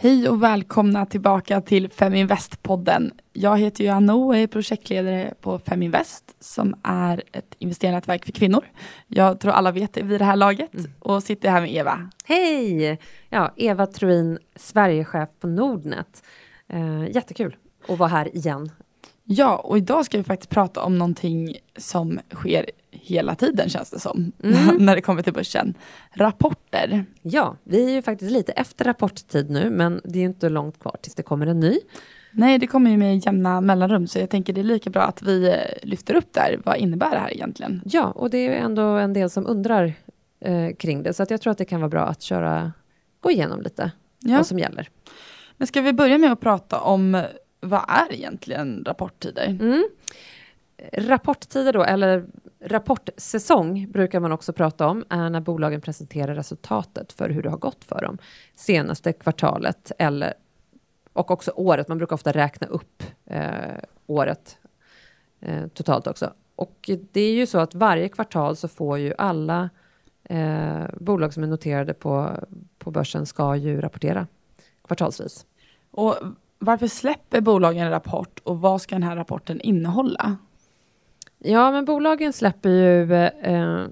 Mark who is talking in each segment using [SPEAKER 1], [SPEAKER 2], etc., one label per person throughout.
[SPEAKER 1] Hej och välkomna tillbaka till Feminvest-podden. Jag heter Johanna och är projektledare på Feminvest som är ett investeringsnätverk för kvinnor. Jag tror alla vet det vid det här laget mm. och sitter här med Eva.
[SPEAKER 2] Hej! Ja, Eva Truin, Sverigechef på Nordnet. Uh, jättekul att vara här igen.
[SPEAKER 1] Ja, och idag ska vi faktiskt prata om någonting som sker hela tiden känns det som, mm. när det kommer till börsen. Rapporter.
[SPEAKER 2] Ja, vi är ju faktiskt lite efter rapporttid nu, men det är ju inte långt kvar tills det kommer en ny.
[SPEAKER 1] Nej, det kommer ju med jämna mellanrum, så jag tänker det är lika bra att vi eh, lyfter upp där. Vad innebär det här egentligen?
[SPEAKER 2] Ja, och det är ändå en del som undrar eh, kring det, så att jag tror att det kan vara bra att köra, gå igenom lite ja. vad som gäller.
[SPEAKER 1] Men ska vi börja med att prata om vad är egentligen rapporttider? Mm.
[SPEAKER 2] Rapporttider då, eller rapportsäsong brukar man också prata om, är när bolagen presenterar resultatet för hur det har gått för dem senaste kvartalet eller och också året. Man brukar ofta räkna upp eh, året eh, totalt också. Och det är ju så att varje kvartal så får ju alla eh, bolag som är noterade på, på börsen ska ju rapportera kvartalsvis.
[SPEAKER 1] Och varför släpper bolagen en rapport och vad ska den här rapporten innehålla?
[SPEAKER 2] Ja, men bolagen släpper ju... Eh,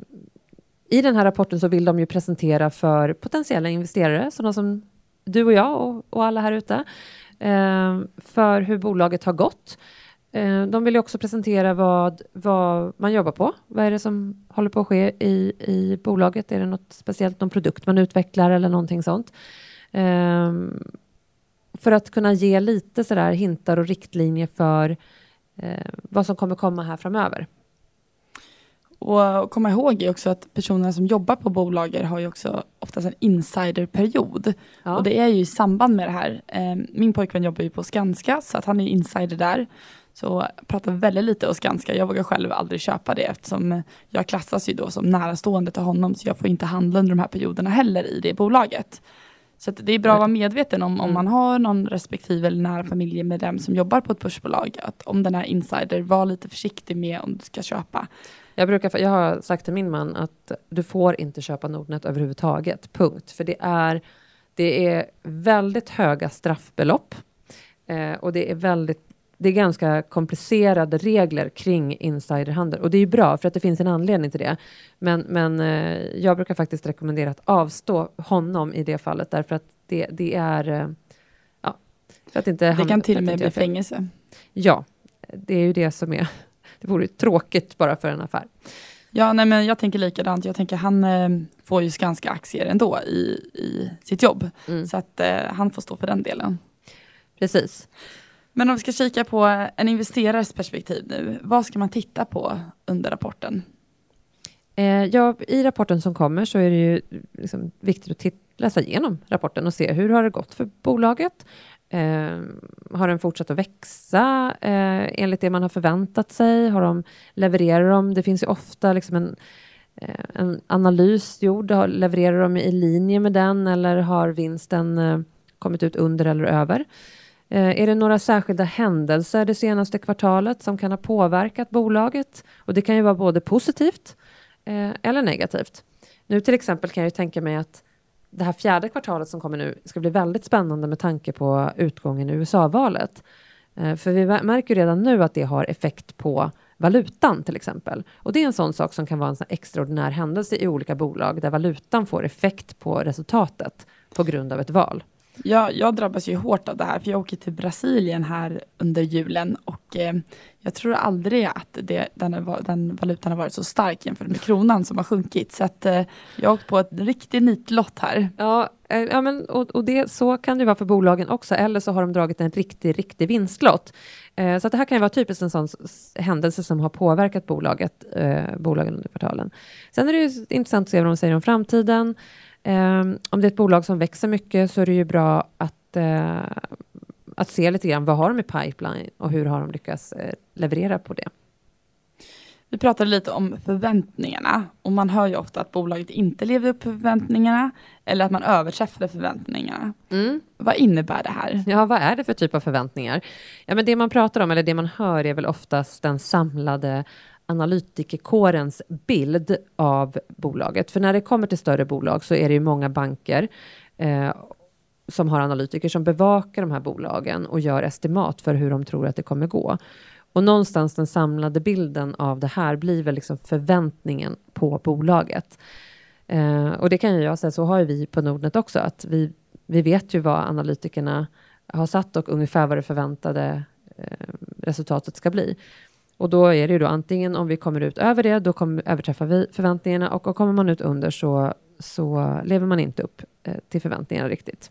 [SPEAKER 2] I den här rapporten så vill de ju presentera för potentiella investerare, sådana som du och jag och, och alla här ute, eh, för hur bolaget har gått. Eh, de vill ju också presentera vad, vad man jobbar på. Vad är det som håller på att ske i, i bolaget? Är det något speciellt, någon produkt man utvecklar eller någonting sånt? Eh, för att kunna ge lite sådär hintar och riktlinjer för eh, vad som kommer komma här framöver.
[SPEAKER 1] Och komma ihåg är också att personerna som jobbar på bolaget har ju också oftast en insiderperiod. Ja. Och det är ju i samband med det här. Eh, min pojkvän jobbar ju på Skanska så att han är insider där. Så pratar väldigt lite om Skanska. Jag vågar själv aldrig köpa det eftersom jag klassas ju då som närastående till honom så jag får inte handla under de här perioderna heller i det bolaget. Så det är bra att vara medveten om, om mm. man har någon respektive eller nära familjemedlem som jobbar på ett börsbolag, att om den här insider, var lite försiktig med om du ska köpa.
[SPEAKER 2] Jag, brukar, jag har sagt till min man att du får inte köpa Nordnet överhuvudtaget, punkt. För det är, det är väldigt höga straffbelopp eh, och det är väldigt det är ganska komplicerade regler kring insiderhandel och det är ju bra för att det finns en anledning till det. Men, men eh, jag brukar faktiskt rekommendera att avstå honom i det fallet därför att det, det är eh, ja,
[SPEAKER 1] för att inte Det kan till och med bli fängelse.
[SPEAKER 2] Ja, det är ju det som är. Det vore tråkigt bara för en affär.
[SPEAKER 1] Ja, nej, men jag tänker likadant. Jag tänker han eh, får ju ganska aktier ändå i, i sitt jobb. Mm. Så att eh, han får stå för den delen.
[SPEAKER 2] Precis.
[SPEAKER 1] Men om vi ska kika på en investerares perspektiv nu, vad ska man titta på under rapporten?
[SPEAKER 2] Eh, ja, I rapporten som kommer så är det ju liksom viktigt att läsa igenom rapporten och se hur har det gått för bolaget? Eh, har den fortsatt att växa eh, enligt det man har förväntat sig? Har de, levererar de? Det finns ju ofta liksom en, eh, en analys gjord. Levererar de i linje med den eller har vinsten eh, kommit ut under eller över? Eh, är det några särskilda händelser det senaste kvartalet som kan ha påverkat bolaget? Och det kan ju vara både positivt eh, eller negativt. Nu till exempel kan jag ju tänka mig att det här fjärde kvartalet som kommer nu ska bli väldigt spännande med tanke på utgången i USA-valet. Eh, för vi märker redan nu att det har effekt på valutan till exempel. Och det är en sån sak som kan vara en extraordinär händelse i olika bolag där valutan får effekt på resultatet på grund av ett val.
[SPEAKER 1] Jag, jag drabbas ju hårt av det här, för jag åker till Brasilien här under julen och eh, jag tror aldrig att det, den, den, valutan har varit så stark jämfört med kronan som har sjunkit. Så att eh, jag har åkt på ett riktigt nitlott här.
[SPEAKER 2] Ja, eh, ja men, och, och det, så kan det vara för bolagen också, eller så har de dragit en riktig, riktig vinstlott. Eh, så att det här kan ju vara typiskt en sån händelse som har påverkat bolaget, eh, bolagen under kvartalen. Sen är det ju intressant att se vad de säger om framtiden. Um, om det är ett bolag som växer mycket så är det ju bra att, uh, att se lite grann vad har de i pipeline och hur har de lyckats uh, leverera på det.
[SPEAKER 1] Vi pratade lite om förväntningarna och man hör ju ofta att bolaget inte lever upp till förväntningarna eller att man överträffar förväntningarna. Mm. Vad innebär det här?
[SPEAKER 2] Ja, vad är det för typ av förväntningar? Ja, men det man pratar om eller det man hör är väl oftast den samlade analytikerkårens bild av bolaget. För när det kommer till större bolag så är det ju många banker eh, som har analytiker som bevakar de här bolagen och gör estimat för hur de tror att det kommer gå. Och någonstans den samlade bilden av det här blir väl liksom förväntningen på bolaget. Eh, och det kan ju jag säga, så har ju vi på Nordnet också, att vi, vi vet ju vad analytikerna har satt och ungefär vad det förväntade eh, resultatet ska bli. Och då är det ju då antingen om vi kommer ut över det, då kommer, överträffar vi förväntningarna och, och kommer man ut under så, så lever man inte upp eh, till förväntningarna riktigt.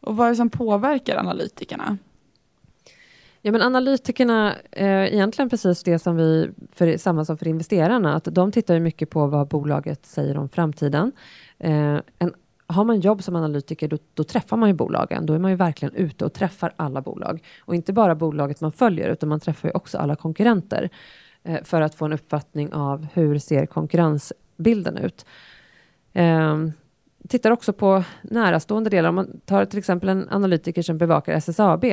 [SPEAKER 1] Och vad är det som påverkar analytikerna?
[SPEAKER 2] Ja, men analytikerna, eh, egentligen precis det som vi, för, samma som för investerarna, att de tittar ju mycket på vad bolaget säger om framtiden. Eh, en, har man jobb som analytiker, då, då, träffar man ju bolagen. Då är man ju verkligen ute och träffar alla bolag. Och inte bara bolaget man följer, utan man träffar ju också alla konkurrenter eh, för att få en uppfattning av hur ser konkurrensbilden ut. Eh, tittar också på närastående delar. Om man tar till exempel en analytiker som bevakar SSAB,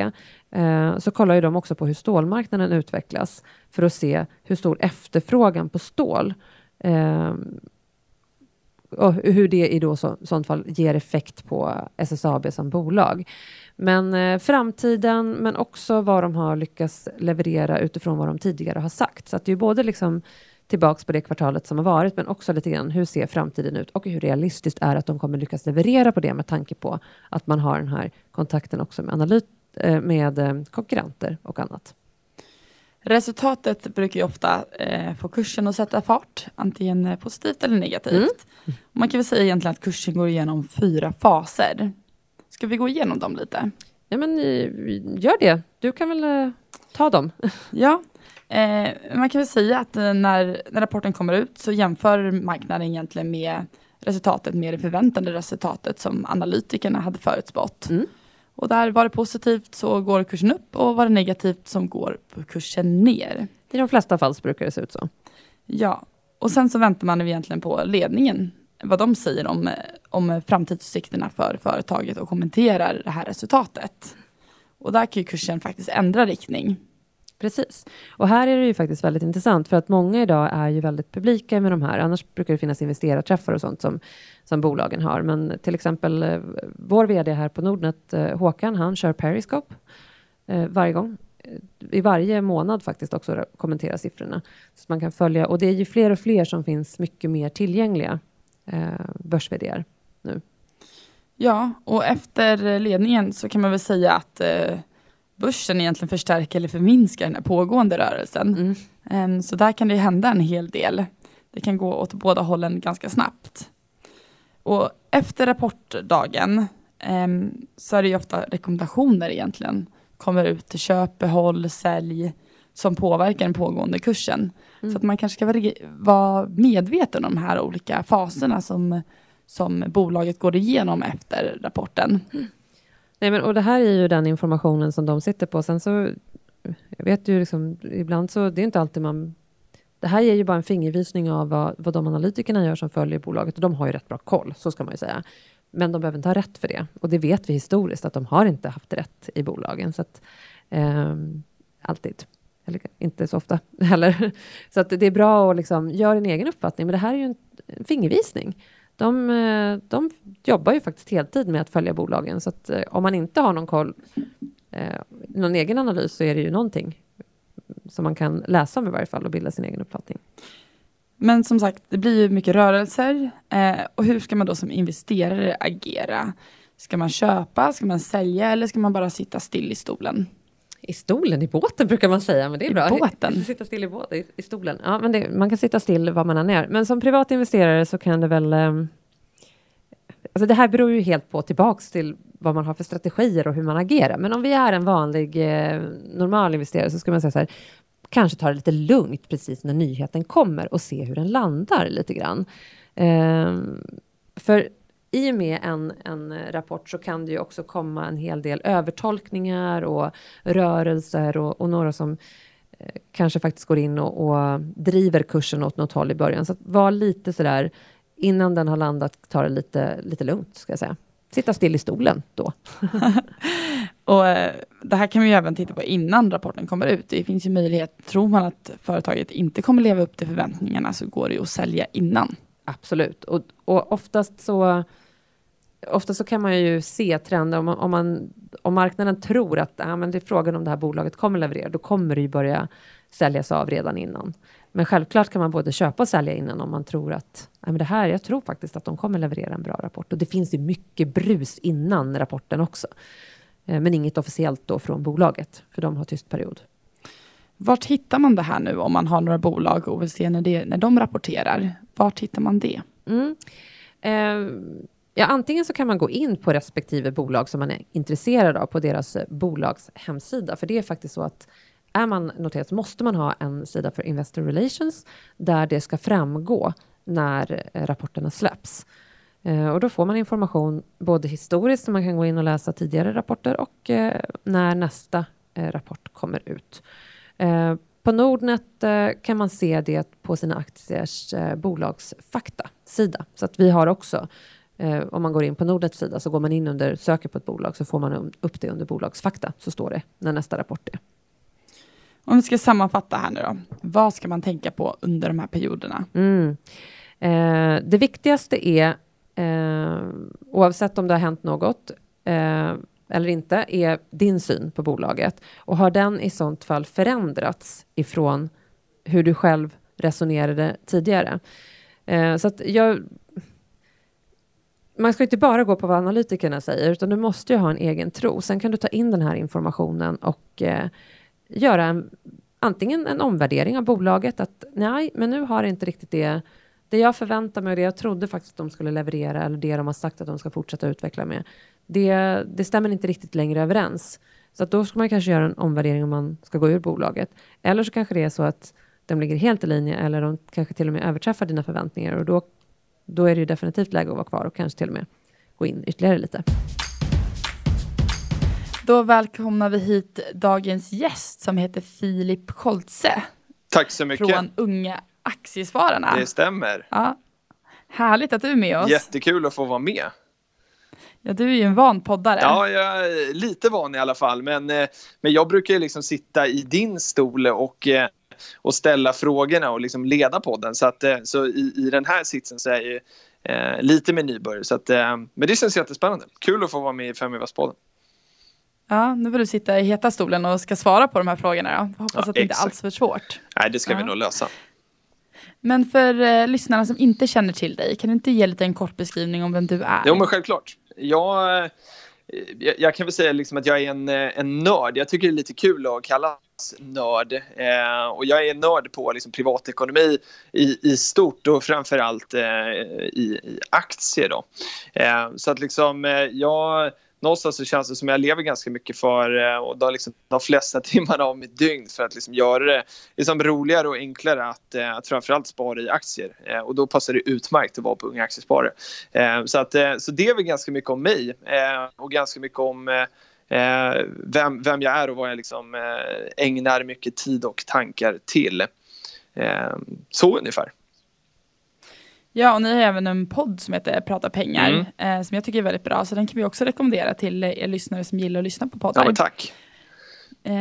[SPEAKER 2] eh, så kollar ju de också på hur stålmarknaden utvecklas för att se hur stor efterfrågan på stål eh, och hur det i då så, sånt fall ger effekt på SSAB som bolag. Men eh, framtiden, men också vad de har lyckats leverera utifrån vad de tidigare har sagt. Så att det är både liksom tillbaks på det kvartalet som har varit, men också lite grann hur ser framtiden ut och hur realistiskt är att de kommer lyckas leverera på det med tanke på att man har den här kontakten också med, analyt, eh, med eh, konkurrenter och annat.
[SPEAKER 1] Resultatet brukar ju ofta eh, få kursen att sätta fart, antingen positivt eller negativt. Mm. Man kan väl säga egentligen att kursen går igenom fyra faser. Ska vi gå igenom dem lite?
[SPEAKER 2] Ja, men gör det. Du kan väl ta dem?
[SPEAKER 1] Ja, Eh, man kan väl säga att eh, när, när rapporten kommer ut så jämför marknaden egentligen med resultatet med det förväntade resultatet som analytikerna hade förutspått. Mm. Och där var det positivt så går kursen upp och var det negativt som går kursen ner.
[SPEAKER 2] I de flesta fall så brukar det se ut så.
[SPEAKER 1] Ja, och sen så väntar man egentligen på ledningen, vad de säger om, om framtidsutsikterna för företaget och kommenterar det här resultatet. Och där kan ju kursen faktiskt ändra riktning.
[SPEAKER 2] Precis. Och här är det ju faktiskt väldigt intressant för att många idag är ju väldigt publika med de här. Annars brukar det finnas investerarträffar och sånt som, som bolagen har. Men till exempel eh, vår vd här på Nordnet, eh, Håkan, han kör Periscope eh, varje gång. Eh, I varje månad faktiskt också kommentera siffrorna. Så man kan följa. Och det är ju fler och fler som finns mycket mer tillgängliga eh, börs nu.
[SPEAKER 1] Ja, och efter ledningen så kan man väl säga att eh, börsen egentligen förstärker eller förminskar den här pågående rörelsen. Mm. Um, så där kan det hända en hel del. Det kan gå åt båda hållen ganska snabbt. Och efter rapportdagen um, så är det ju ofta rekommendationer egentligen. Kommer ut till köp, behåll, sälj som påverkar den pågående kursen. Mm. Så att man kanske ska vara medveten om de här olika faserna som, som bolaget går igenom efter rapporten. Mm.
[SPEAKER 2] Nej, men, och det här är ju den informationen som de sitter på. Sen så, jag vet ju liksom, ibland så, det är inte alltid man... Det här ger ju bara en fingervisning av vad, vad de analytikerna gör som följer bolaget. Och de har ju rätt bra koll, så ska man ju säga. Men de behöver inte ha rätt för det. Och det vet vi historiskt, att de har inte haft rätt i bolagen. Så att, eh, alltid. Eller inte så ofta heller. Så att det är bra att liksom göra en egen uppfattning. Men det här är ju en, en fingervisning. De, eh, de jobbar ju faktiskt heltid med att följa bolagen, så att eh, om man inte har någon koll, eh, någon egen analys, så är det ju någonting som man kan läsa om i varje fall och bilda sin egen uppfattning.
[SPEAKER 1] Men som sagt, det blir ju mycket rörelser. och hur ska man då som investerare agera? Ska man köpa, ska man sälja eller ska man bara sitta still i stolen?
[SPEAKER 2] I stolen, i båten brukar man säga, men det är
[SPEAKER 1] I
[SPEAKER 2] bra.
[SPEAKER 1] båten?
[SPEAKER 2] Sitta still i, båten, i, i stolen. Ja, men det, man kan sitta still var man än är. Men som privat investerare så kan det väl... Eh, alltså det här beror ju helt på tillbaks till vad man har för strategier och hur man agerar. Men om vi är en vanlig eh, normal investerare så ska man säga så här, kanske ta det lite lugnt precis när nyheten kommer och se hur den landar lite grann. Eh, för i och med en, en rapport så kan det ju också komma en hel del övertolkningar och rörelser och, och några som eh, kanske faktiskt går in och, och, driver kursen åt något håll i början. Så var lite sådär, innan den har landat, ta det lite, lite lugnt, ska jag säga. Sitta still i stolen då.
[SPEAKER 1] och eh, Det här kan vi även titta på innan rapporten kommer ut. Det finns ju möjlighet, tror man att företaget inte kommer leva upp till förväntningarna så går det ju att sälja innan.
[SPEAKER 2] Absolut, och, och oftast så ofta så kan man ju se trender om, man, om, man, om marknaden tror att ah, men det är frågan om det här bolaget kommer leverera, då kommer det ju börja säljas av redan innan. Men självklart kan man både köpa och sälja innan om man tror att ah, men det här, jag tror faktiskt att de kommer leverera en bra rapport. Och det finns ju mycket brus innan rapporten också. Eh, men inget officiellt då från bolaget, för de har tyst period.
[SPEAKER 1] Vart hittar man det här nu om man har några bolag och vill se när, det, när de rapporterar? Vart hittar man det?
[SPEAKER 2] Mm. Eh, ja, antingen så kan man gå in på respektive bolag som man är intresserad av på deras eh, bolags hemsida. För det är faktiskt så att är man noterad så måste man ha en sida för Investor Relations där det ska framgå när eh, rapporterna släpps. Eh, och då får man information både historiskt, så man kan gå in och läsa tidigare rapporter, och eh, när nästa eh, rapport kommer ut. Eh, på Nordnet eh, kan man se det på sina aktiers bolagsfakta-sida. Så att vi har också om man går in på Nordnets sida så går man in under söker på ett bolag så får man upp det under bolagsfakta så står det när nästa rapport är.
[SPEAKER 1] Om vi ska sammanfatta här nu då. Vad ska man tänka på under de här perioderna?
[SPEAKER 2] Mm. Eh, det viktigaste är, eh, oavsett om det har hänt något eh, eller inte, är din syn på bolaget. Och har den i sånt fall förändrats ifrån hur du själv resonerade tidigare? Eh, så att jag... Man ska inte bara gå på vad analytikerna säger, utan du måste ju ha en egen tro. Sen kan du ta in den här informationen och eh, göra en, antingen en omvärdering av bolaget, att nej, men nu har inte riktigt det det jag förväntar mig och det jag trodde faktiskt att de skulle leverera eller det de har sagt att de ska fortsätta utveckla med, det, det stämmer inte riktigt längre överens. Så att då ska man kanske göra en omvärdering om man ska gå ur bolaget. Eller så kanske det är så att de ligger helt i linje eller de kanske till och med överträffar dina förväntningar och då, då är det ju definitivt läge att vara kvar och kanske till och med gå in ytterligare lite.
[SPEAKER 1] Då välkomnar vi hit dagens gäst som heter Filip Koltze.
[SPEAKER 3] Tack så mycket.
[SPEAKER 1] Från Unga Aktiespararna.
[SPEAKER 3] Det stämmer.
[SPEAKER 1] Ja. Härligt att du är med oss.
[SPEAKER 3] Jättekul att få vara med.
[SPEAKER 1] Ja, du är ju en van poddare.
[SPEAKER 3] Ja, jag är lite van i alla fall. Men, eh, men jag brukar ju liksom sitta i din stol och, eh, och ställa frågorna och liksom leda podden. Så, att, eh, så i, i den här sitsen så är jag ju eh, lite med nybörjare. Så att, eh, men det känns jättespännande. Kul att få vara med i Fem i podden
[SPEAKER 1] Ja, nu får du sitta i heta stolen och ska svara på de här frågorna. Jag hoppas ja, att det inte är alls för svårt.
[SPEAKER 3] Nej, det ska ja. vi nog lösa.
[SPEAKER 1] Men för eh, lyssnarna som inte känner till dig, kan du inte ge lite en kort beskrivning om vem du är?
[SPEAKER 3] Jo, men självklart. Eh, jag, jag, kan väl säga liksom att jag är en, eh, en nörd. Jag tycker det är lite kul att kallas nörd. Eh, och jag är nörd på liksom, privatekonomi i, i stort och framförallt eh, i, i aktier. Då. Eh, så att liksom, eh, jag någonstans så känns det som jag lever ganska mycket för eh, och då liksom de flesta timmarna av mitt dygn för att liksom göra det liksom roligare och enklare att, eh, att framförallt spara i aktier. Eh, och då passar det utmärkt att vara på Unga Aktiesparare. Så, att, så det är väl ganska mycket om mig och ganska mycket om vem, vem jag är och vad jag liksom ägnar mycket tid och tankar till. Så ungefär.
[SPEAKER 1] Ja, och ni har även en podd som heter Prata pengar, mm. eh, som jag tycker är väldigt bra, så den kan vi också rekommendera till er lyssnare som gillar att lyssna på poddar.
[SPEAKER 3] Ja, tack.
[SPEAKER 1] Eh,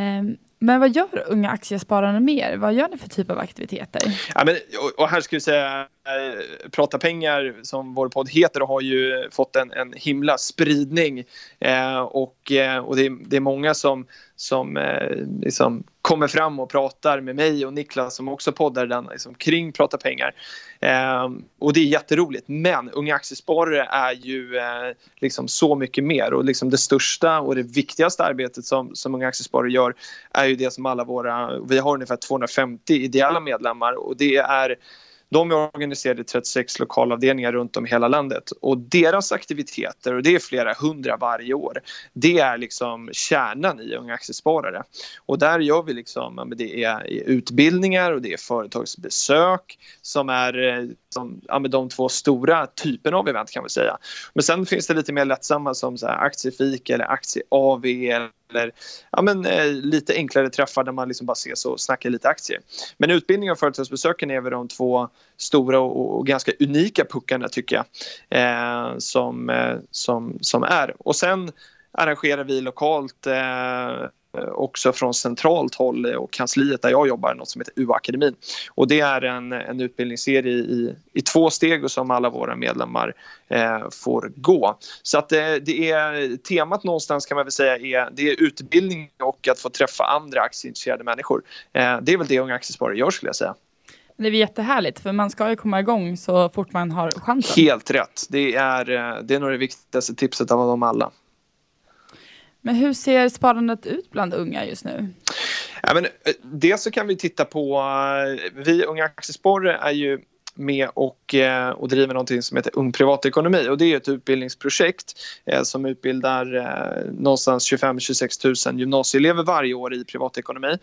[SPEAKER 1] men vad gör unga aktiesparare mer? Vad gör ni för typ av aktiviteter?
[SPEAKER 3] Ja, men, och, och här skulle jag säga, eh, Prata pengar som vår podd heter har ju fått en, en himla spridning eh, och, eh, och det, är, det är många som, som eh, liksom kommer fram och pratar med mig och Niklas som också poddar den liksom, kring Prata pengar. Eh, och det är jätteroligt. Men Unga Aktiesparare är ju eh, liksom så mycket mer och liksom det största och det viktigaste arbetet som, som Unga Aktiesparare gör är ju det som alla våra, vi har ungefär 250 ideella medlemmar och det är de är organiserade i 36 lokalavdelningar runt om i hela landet och deras aktiviteter, och det är flera hundra varje år, det är liksom kärnan i Unga Aktiesparare. Och där gör vi liksom, det är utbildningar och det är företagsbesök som är eh, som, de två stora typerna av event kan vi säga. Men sen finns det lite mer lättsamma som så här aktiefik eller aktie-AV eller ja, men, eh, lite enklare träffar där man liksom bara ses och snackar lite aktier. Men utbildning och företagsbesöken är väl de två stora och, och ganska unika puckarna tycker jag eh, som, eh, som, som är. Och sen arrangerar vi lokalt eh, också från centralt håll och kansliet där jag jobbar, något som heter UA-akademin. Och det är en, en utbildningsserie i, i två steg och som alla våra medlemmar eh, får gå. Så att det, det, är temat någonstans kan man väl säga är, det är utbildning och att få träffa andra aktieintresserade människor. Eh, det är väl det Unga Aktiesparare gör skulle jag säga.
[SPEAKER 1] Det är jättehärligt, för man ska ju komma igång så fort man har chansen.
[SPEAKER 3] Helt rätt. Det är, eh, det är nog det viktigaste tipset av dem alla.
[SPEAKER 1] Men hur ser sparandet ut bland unga just nu?
[SPEAKER 3] Ja, men, eh, dels så kan vi titta på, eh, vi Unga Aktiesparare är ju med och, eh, och driver någonting som heter Ung Privatekonomi och det är ett utbildningsprojekt som utbildar någonstans 25-26 000 gymnasieelever varje år i privatekonomi.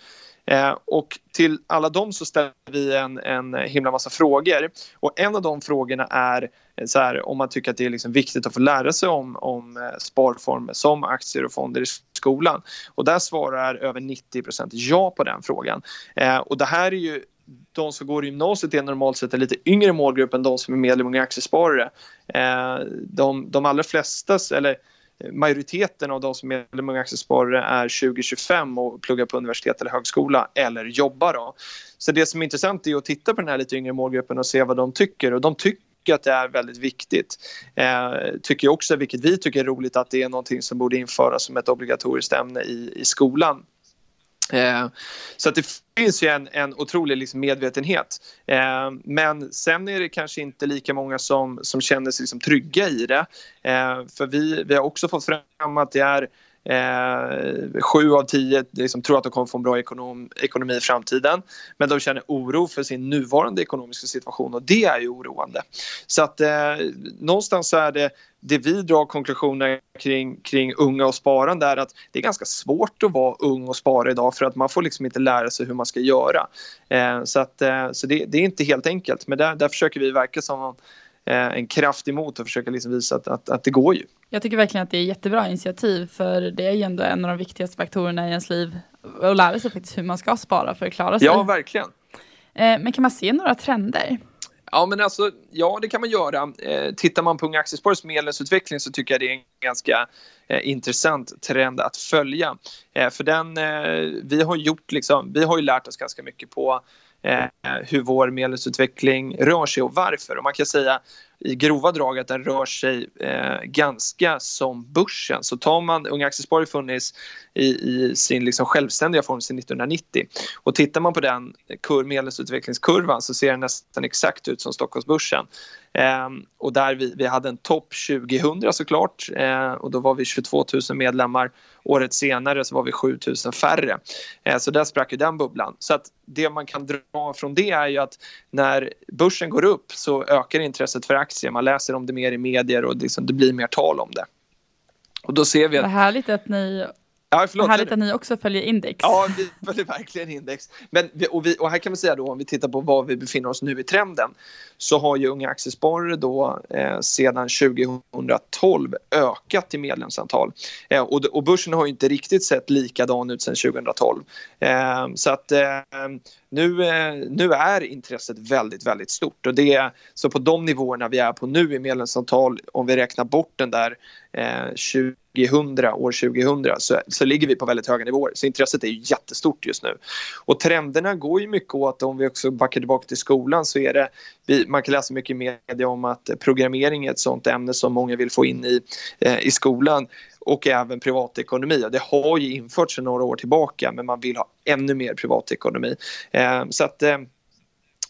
[SPEAKER 3] Eh, och till alla dem så ställer vi en, en himla massa frågor. Och en av de frågorna är så här, om man tycker att det är liksom viktigt att få lära sig om, om eh, sparformer som aktier och fonder i skolan. Och där svarar över 90% ja på den frågan. Eh, och det här är ju de som går i gymnasiet är normalt sett en lite yngre målgrupp än de som är medlemmar i Aktiesparare. Eh, de, de allra flesta, eller majoriteten av de som är medlemmar i Aktiesparare är 20-25 och pluggar på universitet eller högskola eller jobbar. Då. Så det som är intressant är att titta på den här lite yngre målgruppen och se vad de tycker och de tycker att det är väldigt viktigt. Eh, tycker också, vilket vi tycker är roligt, att det är någonting som borde införas som ett obligatoriskt ämne i, i skolan. Eh, så att det finns ju en, en otrolig liksom medvetenhet. Eh, men sen är det kanske inte lika många som, som känner sig liksom trygga i det. Eh, för vi, vi har också fått fram att det är Eh, sju av tio liksom, tror att de kommer få en bra ekonom, ekonomi i framtiden. Men de känner oro för sin nuvarande ekonomiska situation och det är ju oroande. Så att eh, någonstans så är det det vi drar konklusioner kring, kring unga och sparande är att det är ganska svårt att vara ung och spara idag för att man får liksom inte lära sig hur man ska göra. Eh, så att, eh, så det, det, är inte helt enkelt men där, där försöker vi verka som Eh, en kraft emot och försöka liksom visa att, att, att det går ju.
[SPEAKER 1] Jag tycker verkligen att det är jättebra initiativ för det är ju ändå en av de viktigaste faktorerna i ens liv att lära sig faktiskt hur man ska spara för att klara sig.
[SPEAKER 3] Ja, verkligen.
[SPEAKER 1] Eh, men kan man se några trender?
[SPEAKER 3] Ja, men alltså, ja, det kan man göra. Eh, tittar man på Unga Aktiesparares medlemsutveckling så tycker jag det är en ganska eh, intressant trend att följa. Eh, för den, eh, vi har gjort liksom, vi har ju lärt oss ganska mycket på eh, Eh, hur vår medlemsutveckling rör sig och varför. Och man kan säga i grova drag att den rör sig eh, ganska som börsen. Så tar man Unga Aktiesparare har funnits i, i, sin liksom självständiga form sedan 1990 och tittar man på den kur, medlemsutvecklingskurvan så ser den nästan exakt ut som Stockholmsbörsen. Eh, och där vi, vi hade en topp 2000 såklart eh, och då var vi 22 000 medlemmar. Året senare så var vi 7 000 färre. Eh, så där sprack ju den bubblan. Så att det man kan dra från det är ju att när börsen går upp så ökar intresset för aktier. Man läser om det mer i medier och liksom, det blir mer tal om det. Och då ser vi att...
[SPEAKER 1] Vad härligt att ni Ja, förlåt, Härligt att ni också följer index.
[SPEAKER 3] Ja, vi följer verkligen index. Men, och, vi, och här kan vi säga då om vi tittar på var vi befinner oss nu i trenden så har ju Unga Aktiesparare då eh, sedan 2012 ökat i medlemsantal. Eh, och, och börsen har ju inte riktigt sett likadan ut sedan 2012. Eh, så att eh, nu, eh, nu är intresset väldigt, väldigt stort och det så på de nivåerna vi är på nu i medlemsantal om vi räknar bort den där 20 Eh, 2000, år 2000 så, så ligger vi på väldigt höga nivåer. Så intresset är ju jättestort just nu. Och trenderna går ju mycket åt, om vi också backar tillbaka till skolan så är det, vi, man kan läsa mycket i media om att programmering är ett sånt ämne som många vill få in i, eh, i skolan och även privatekonomi. Det har ju införts sedan några år tillbaka men man vill ha ännu mer privatekonomi. Eh, så att eh,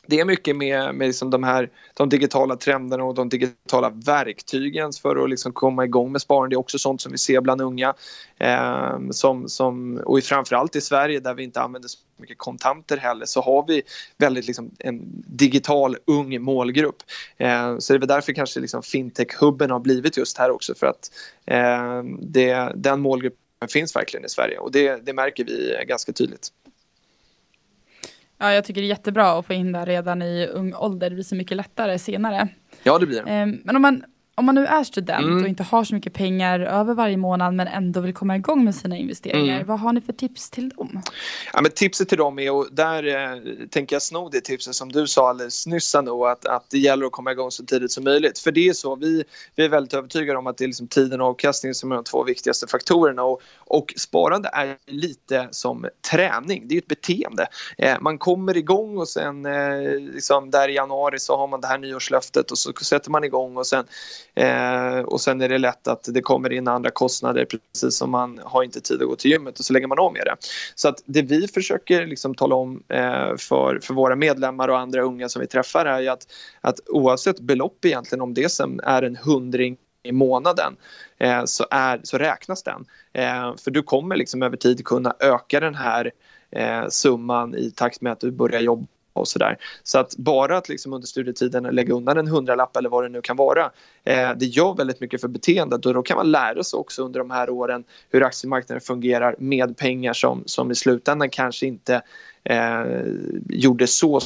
[SPEAKER 3] det är mycket med, med liksom de här de digitala trenderna och de digitala verktygen för att liksom komma igång med sparande. Det är också sånt som vi ser bland unga. Eh, som, som, och framförallt i Sverige där vi inte använder så mycket kontanter heller så har vi väldigt liksom, en digital ung målgrupp. Eh, så det är väl därför kanske liksom fintech-hubben har blivit just här också för att eh, det, den målgruppen finns verkligen i Sverige och det, det märker vi ganska tydligt.
[SPEAKER 1] Ja, jag tycker det är jättebra att få in det redan i ung ålder. Det blir så mycket lättare senare.
[SPEAKER 3] Ja, det blir det.
[SPEAKER 1] Ehm, men om man om man nu är student mm. och inte har så mycket pengar över varje månad men ändå vill komma igång med sina investeringar, mm. vad har ni för tips till dem?
[SPEAKER 3] Ja, men tipset till dem är, och där eh, tänker jag sno det tipset som du sa alldeles nyss nu, att, att det gäller att komma igång så tidigt som möjligt. För det är så, vi, vi är väldigt övertygade om att det är liksom tiden och avkastningen som är de två viktigaste faktorerna och, och sparande är lite som träning, det är ett beteende. Eh, man kommer igång och sen eh, liksom där i januari så har man det här nyårslöftet och så sätter man igång och sen Eh, och sen är det lätt att det kommer in andra kostnader precis som man har inte tid att gå till gymmet och så lägger man om med det. Så att det vi försöker liksom tala om eh, för, för våra medlemmar och andra unga som vi träffar är att, att oavsett belopp egentligen om det sen är en hundring i månaden eh, så, är, så räknas den. Eh, för du kommer liksom över tid kunna öka den här eh, summan i takt med att du börjar jobba och sådär. Så att bara att liksom under studietiden lägga undan en hundralapp eller vad det nu kan vara eh, det gör väldigt mycket för beteendet och då kan man lära sig också under de här åren hur aktiemarknaden fungerar med pengar som, som i slutändan kanske inte eh, gjorde så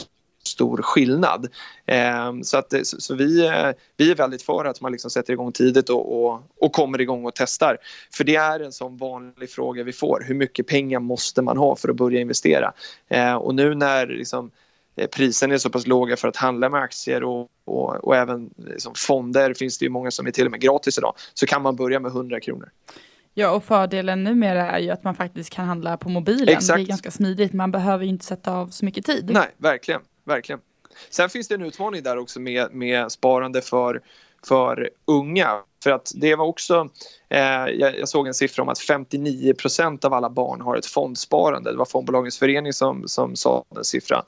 [SPEAKER 3] stor skillnad. Eh, så att, så, så vi, eh, vi är väldigt för att man liksom sätter igång tidigt och, och, och, kommer igång och testar. För det är en sån vanlig fråga vi får. Hur mycket pengar måste man ha för att börja investera? Eh, och nu när liksom, priserna är så pass låga för att handla med aktier och, och, och även liksom fonder finns det ju många som är till och med gratis idag. Så kan man börja med 100 kronor.
[SPEAKER 1] Ja, och fördelen numera är ju att man faktiskt kan handla på mobilen. Exakt. Det är ganska smidigt, man behöver inte sätta av så mycket tid.
[SPEAKER 3] Nej, verkligen, verkligen. Sen finns det en utmaning där också med, med sparande för, för unga. För att det var också, eh, jag, jag, såg en siffra om att 59% av alla barn har ett fondsparande. Det var Fondbolagens förening som, som sa den siffran.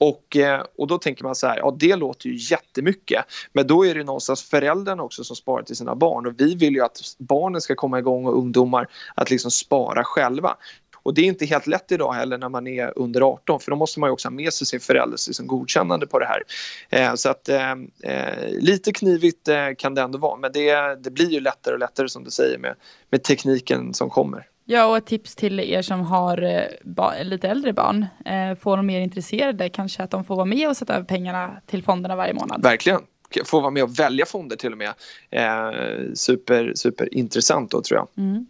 [SPEAKER 3] Och, eh, och då tänker man så här, ja det låter ju jättemycket. Men då är det någonstans föräldrarna också som sparar till sina barn. Och vi vill ju att barnen ska komma igång och ungdomar att liksom spara själva. Och det är inte helt lätt idag heller när man är under 18 för då måste man ju också ha med sig sin förälders liksom godkännande på det här. Eh, så att eh, eh, lite knivigt eh, kan det ändå vara men det, det blir ju lättare och lättare som du säger med, med tekniken som kommer.
[SPEAKER 1] Ja, och ett tips till er som har eh, lite äldre barn. Eh, får de mer intresserade kanske att de får vara med och sätta över pengarna till fonderna varje månad.
[SPEAKER 3] Verkligen. Få vara med och välja fonder till och med. Eh, super, superintressant då tror jag. Mm.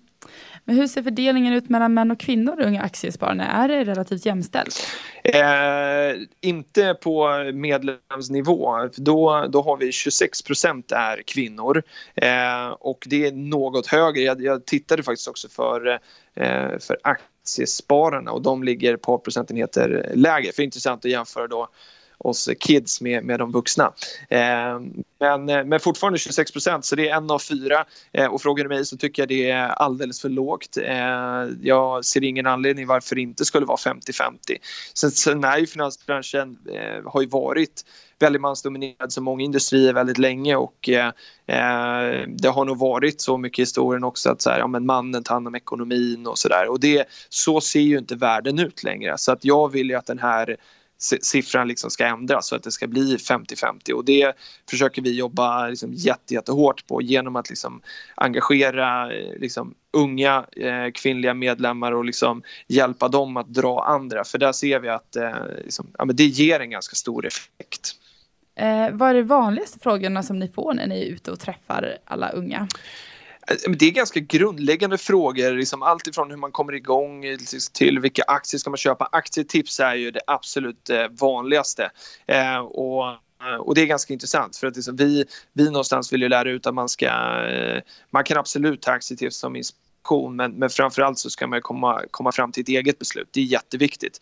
[SPEAKER 1] Men hur ser fördelningen ut mellan män och kvinnor i Unga Aktiespararna? Är det relativt jämställt?
[SPEAKER 3] Eh, inte på medlemsnivå. Då, då har vi 26 procent är kvinnor eh, och det är något högre. Jag, jag tittade faktiskt också för, eh, för aktiespararna och de ligger ett par procentenheter lägre. För intressant att jämföra då oss kids med, med de vuxna. Eh, men, eh, men fortfarande 26 procent, så det är en av fyra. Eh, och frågar du mig så tycker jag det är alldeles för lågt. Eh, jag ser ingen anledning varför det inte skulle vara 50-50. Sen, sen är ju finansbranschen, eh, har ju varit väldigt mansdominerad som många industrier väldigt länge och eh, eh, det har nog varit så mycket i historien också att så här, ja, men mannen tar hand om ekonomin och sådär och det, så ser ju inte världen ut längre så att jag vill ju att den här siffran liksom ska ändras så att det ska bli 50-50 och det försöker vi jobba liksom jätte, jättehårt på genom att liksom engagera eh, liksom unga eh, kvinnliga medlemmar och liksom hjälpa dem att dra andra för där ser vi att eh, liksom, ja, men det ger en ganska stor effekt.
[SPEAKER 1] Eh, vad är de vanligaste frågorna som ni får när ni är ute och träffar alla unga?
[SPEAKER 3] Eh, det är ganska grundläggande frågor, liksom allt ifrån hur man kommer igång till vilka aktier ska man köpa. Aktietips är ju det absolut eh, vanligaste. Eh, och och det är ganska intressant för att liksom vi, vi någonstans vill ju lära ut att man ska, man kan absolut ta aktietips som inspiration men, men framförallt så ska man komma, komma fram till ett eget beslut. Det är jätteviktigt.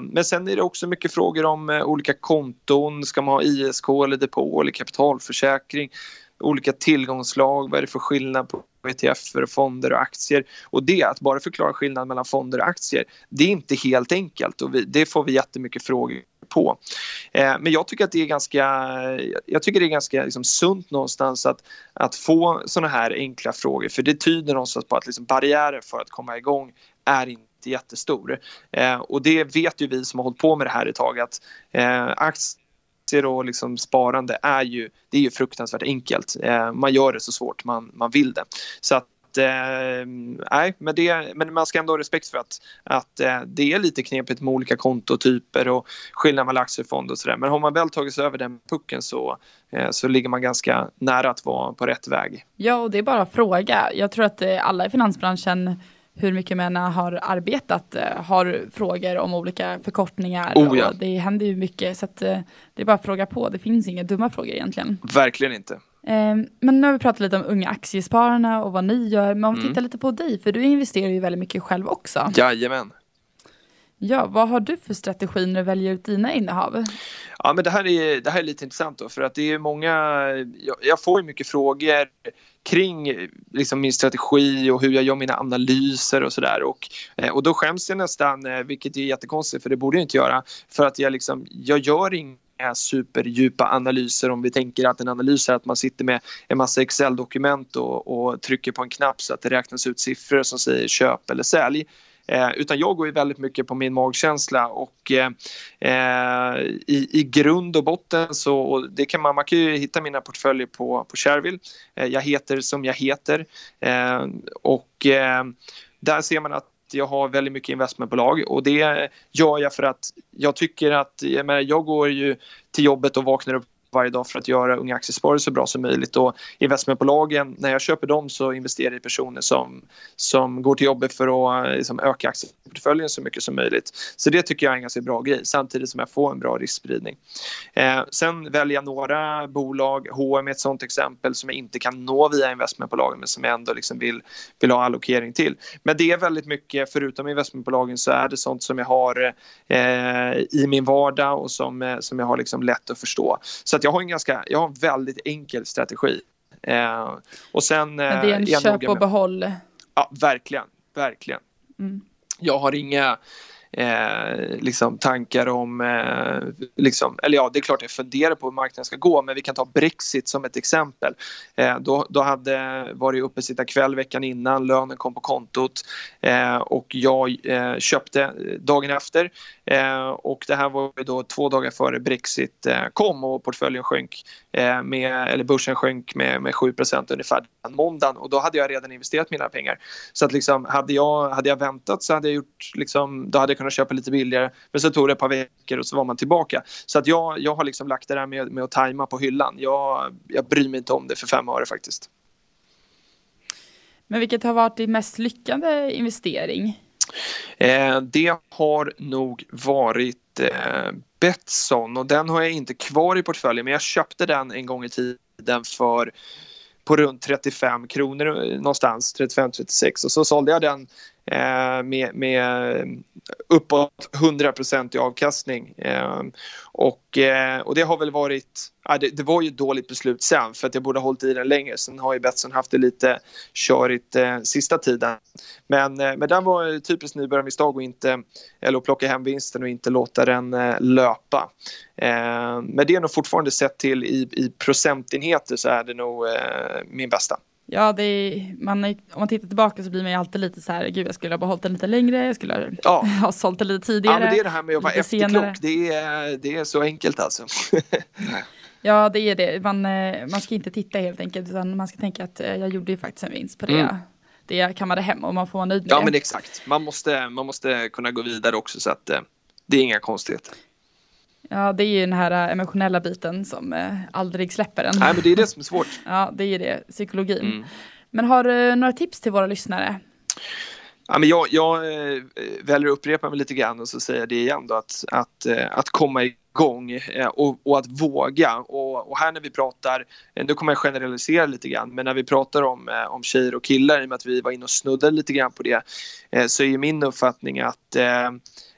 [SPEAKER 3] men sen är det också mycket frågor om olika konton. Ska man ha ISK eller depå eller kapitalförsäkring? Olika tillgångslag, vad är det för skillnad på ETFer, fonder och aktier. Och det, att bara förklara skillnaden mellan fonder och aktier, det är inte helt enkelt och vi, det får vi jättemycket frågor på. Eh, men jag tycker att det är ganska, jag tycker det är ganska liksom sunt någonstans att, att få såna här enkla frågor för det tyder någonstans på att liksom barriären för att komma igång är inte jättestor. Eh, och det vet ju vi som har hållit på med det här ett tag att eh, aktier aktier och liksom sparande är ju, det är ju fruktansvärt enkelt. Eh, man gör det så svårt man, man vill det. Så att eh, nej, men, det, men man ska ändå ha respekt för att, att eh, det är lite knepigt med olika kontotyper och skillnad mellan aktiefond och sådär. Men har man väl tagit sig över den pucken så, eh, så ligger man ganska nära att vara på rätt väg.
[SPEAKER 1] Ja, och det är bara att fråga. Jag tror att alla i finansbranschen hur mycket män har arbetat eh, har frågor om olika förkortningar.
[SPEAKER 3] Oh, ja.
[SPEAKER 1] det händer ju mycket så att, det är bara att fråga på. Det finns inga dumma frågor egentligen.
[SPEAKER 3] Verkligen inte.
[SPEAKER 1] Ehm, men nu har vi pratat lite om unga aktiespararna och vad ni gör. Men om vi mm. tittar lite på dig, för du investerar ju väldigt mycket själv också.
[SPEAKER 3] Jajamän.
[SPEAKER 1] Ja, vad har du för strategi när du väljer ut dina innehav?
[SPEAKER 3] Ja, men det här är, det här är lite intressant då, för att det är många, jag, jag får ju mycket frågor kring liksom, min strategi och hur jag gör mina analyser och sådär. Och, eh, och då skäms jag nästan, eh, vilket är jättekonstigt för det borde jag inte göra, för att jag, liksom, jag gör inga superdjupa analyser om vi tänker att en analys är att man sitter med en massa Excel-dokument och, och, trycker på en knapp så att det räknas ut siffror som säger köp eller sälj. Eh, utan jag går ju väldigt mycket på min magkänsla och eh, eh, i, i grund och botten så och det kan man, man kan ju hitta mina portföljer på, på Shareville. Eh, jag heter som jag heter eh, och eh, där ser man att jag har väldigt mycket investmentbolag och det gör jag för att jag tycker att jag, menar, jag går ju till jobbet och vaknar upp varje dag för att göra Unga Aktiesparare så bra som möjligt. Och investmentbolagen, när jag köper dem så investerar jag i personer som, som går till jobbet för att eh, liksom, öka aktieportföljen så mycket som möjligt. Så det tycker jag är en ganska bra grej samtidigt som jag får en bra riskspridning. Eh, sen väljer jag några bolag, H&M är ett sånt exempel som jag inte kan nå via investmentbolagen men som jag ändå liksom vill, vill ha allokering till. Men det är väldigt mycket, förutom investmentbolagen så är det sånt som jag har eh, i min vardag och som, eh, som jag har liksom lätt att förstå. Så att jag har en ganska, jag har en väldigt enkel strategi. Eh, och sen,
[SPEAKER 1] Men det är en
[SPEAKER 3] eh,
[SPEAKER 1] köp och behåll?
[SPEAKER 3] Ja, verkligen, verkligen. Mm. Jag har inga eh, liksom tankar om, eh, liksom, eller ja det är klart jag funderar på hur marknaden ska gå men vi kan ta Brexit som ett exempel. Eh, då, då hade varit uppe sitta kväll veckan innan, lönen kom på kontot eh, och jag eh, köpte dagen efter eh, och det här var då två dagar före Brexit eh, kom och portföljen sjönk Eh, med, eller börsen sjönk med, med 7% ungefär den måndagen och då hade jag redan investerat mina pengar. Så att liksom, hade, jag, hade jag väntat så hade jag gjort, liksom, då hade jag kunnat köpa lite billigare. Men så tog det ett par veckor och så var man tillbaka. Så att jag, jag har liksom lagt det där med, med att tajma på hyllan. Jag, jag bryr mig inte om det för fem öre faktiskt.
[SPEAKER 1] Men vilket har varit din mest lyckade investering?
[SPEAKER 3] Eh, det har nog varit eh, Betsson och den har jag inte kvar i portföljen men jag köpte den en gång i tiden för på runt 35 kronor eh, någonstans, 35-36 och så sålde jag den Eh, med, med eh, uppåt 100 i avkastning. Eh, och, och det har väl varit, det, det, var ju ett dåligt beslut sen för att jag borde ha hållit i den längre. Sen har ju Betsson haft det lite körigt eh, sista tiden. Men, men den var typiskt nybörjarmisstag och inte, eller att plocka hem vinsten och inte låta den löpa. Men det är nog fortfarande sett till i, i procentenheter så är det nog min bästa.
[SPEAKER 1] Ja, det är, man är, om man tittar tillbaka så blir man ju alltid lite så här, gud jag skulle ha behållit den lite längre, jag skulle ja. ha sålt den lite tidigare.
[SPEAKER 3] Ja, men det är det här med att vara efterklok, det är, det är så enkelt alltså.
[SPEAKER 1] ja, det är det. Man, eh, man ska inte titta helt enkelt, utan man ska tänka att eh, jag gjorde ju faktiskt en vinst på det. Mm. Det jag kammade hem och man får vara nöjd med
[SPEAKER 3] ja,
[SPEAKER 1] det.
[SPEAKER 3] Ja, men exakt. Man måste, man måste kunna gå vidare också så att eh, det är inga konstigheter.
[SPEAKER 1] Ja, det är ju den här äh, emotionella biten som eh, aldrig släpper en.
[SPEAKER 3] Nej, men det är det som är svårt.
[SPEAKER 1] ja, det är det, psykologin. Mm. Men har du några tips till våra lyssnare?
[SPEAKER 3] Ja, men jag, jag eh, väljer att upprepa mig lite grann och så säger det igen då att, att, eh, att komma igång eh, och, och att våga. Och, och, här när vi pratar, nu kommer jag generalisera lite grann, men när vi pratar om, om tjejer och killar i och med att vi var inne och snuddade lite grann på det så är min uppfattning att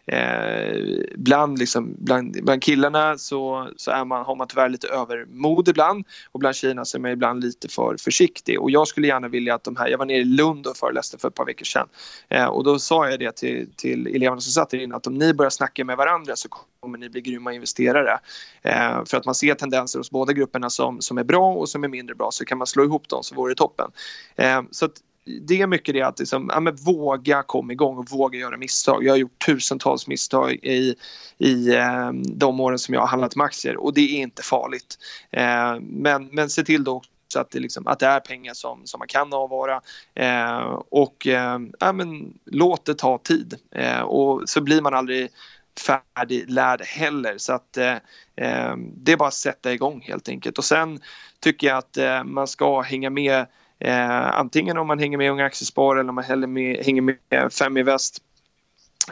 [SPEAKER 3] eh, bland, liksom, bland, bland killarna så, så är man, har man tyvärr lite övermod ibland och bland tjejerna så är man ibland lite för försiktig. Och jag skulle gärna vilja att de här, jag var nere i Lund och föreläste för ett par veckor sedan eh, och då sa jag det till, till eleverna som satt där inne att om ni börjar snacka med varandra så kommer ni bli grymma investerare. Eh, för att man ser tendenser hos båda grupperna som, som är bra och som är mindre bra så kan man slå ihop dem så vore det toppen. Eh, så att det är mycket det att liksom, ja, men våga komma igång och våga göra misstag. Jag har gjort tusentals misstag i, i eh, de åren som jag har handlat med aktier och det är inte farligt. Eh, men, men se till då att det, liksom, att det är pengar som, som man kan avvara. Eh, och eh, ja, men, låt det ta tid. Eh, och så blir man aldrig färdiglärd heller. Så att eh, eh det är bara att sätta igång helt enkelt. Och sen tycker jag att eh, man ska hänga med eh, antingen om man hänger med Unga Aktiespar eller om man hänger med, hänger med Fem i Väst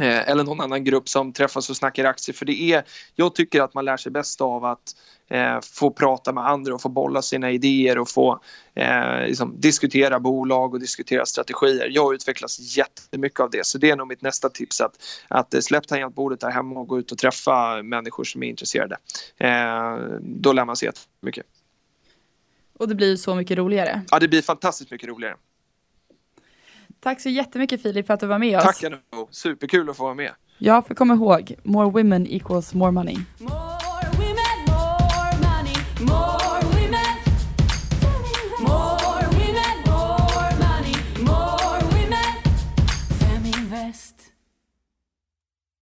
[SPEAKER 3] Eh, eller någon annan grupp som träffas och snackar aktier. För det är, jag tycker att man lär sig bäst av att eh, få prata med andra och få bolla sina idéer och få eh, liksom, diskutera bolag och diskutera strategier. Jag utvecklas jättemycket av det så det är nog mitt nästa tips att, att släpp tangentbordet där hemma och gå ut och träffa människor som är intresserade. Eh, då lär man sig jättemycket.
[SPEAKER 1] Och det blir så mycket roligare.
[SPEAKER 3] Ja, det blir fantastiskt mycket roligare.
[SPEAKER 1] Tack så jättemycket Filip för att du var med oss.
[SPEAKER 3] Tack Anno, superkul att få vara med.
[SPEAKER 1] Ja, för kom ihåg, more women equals more money. More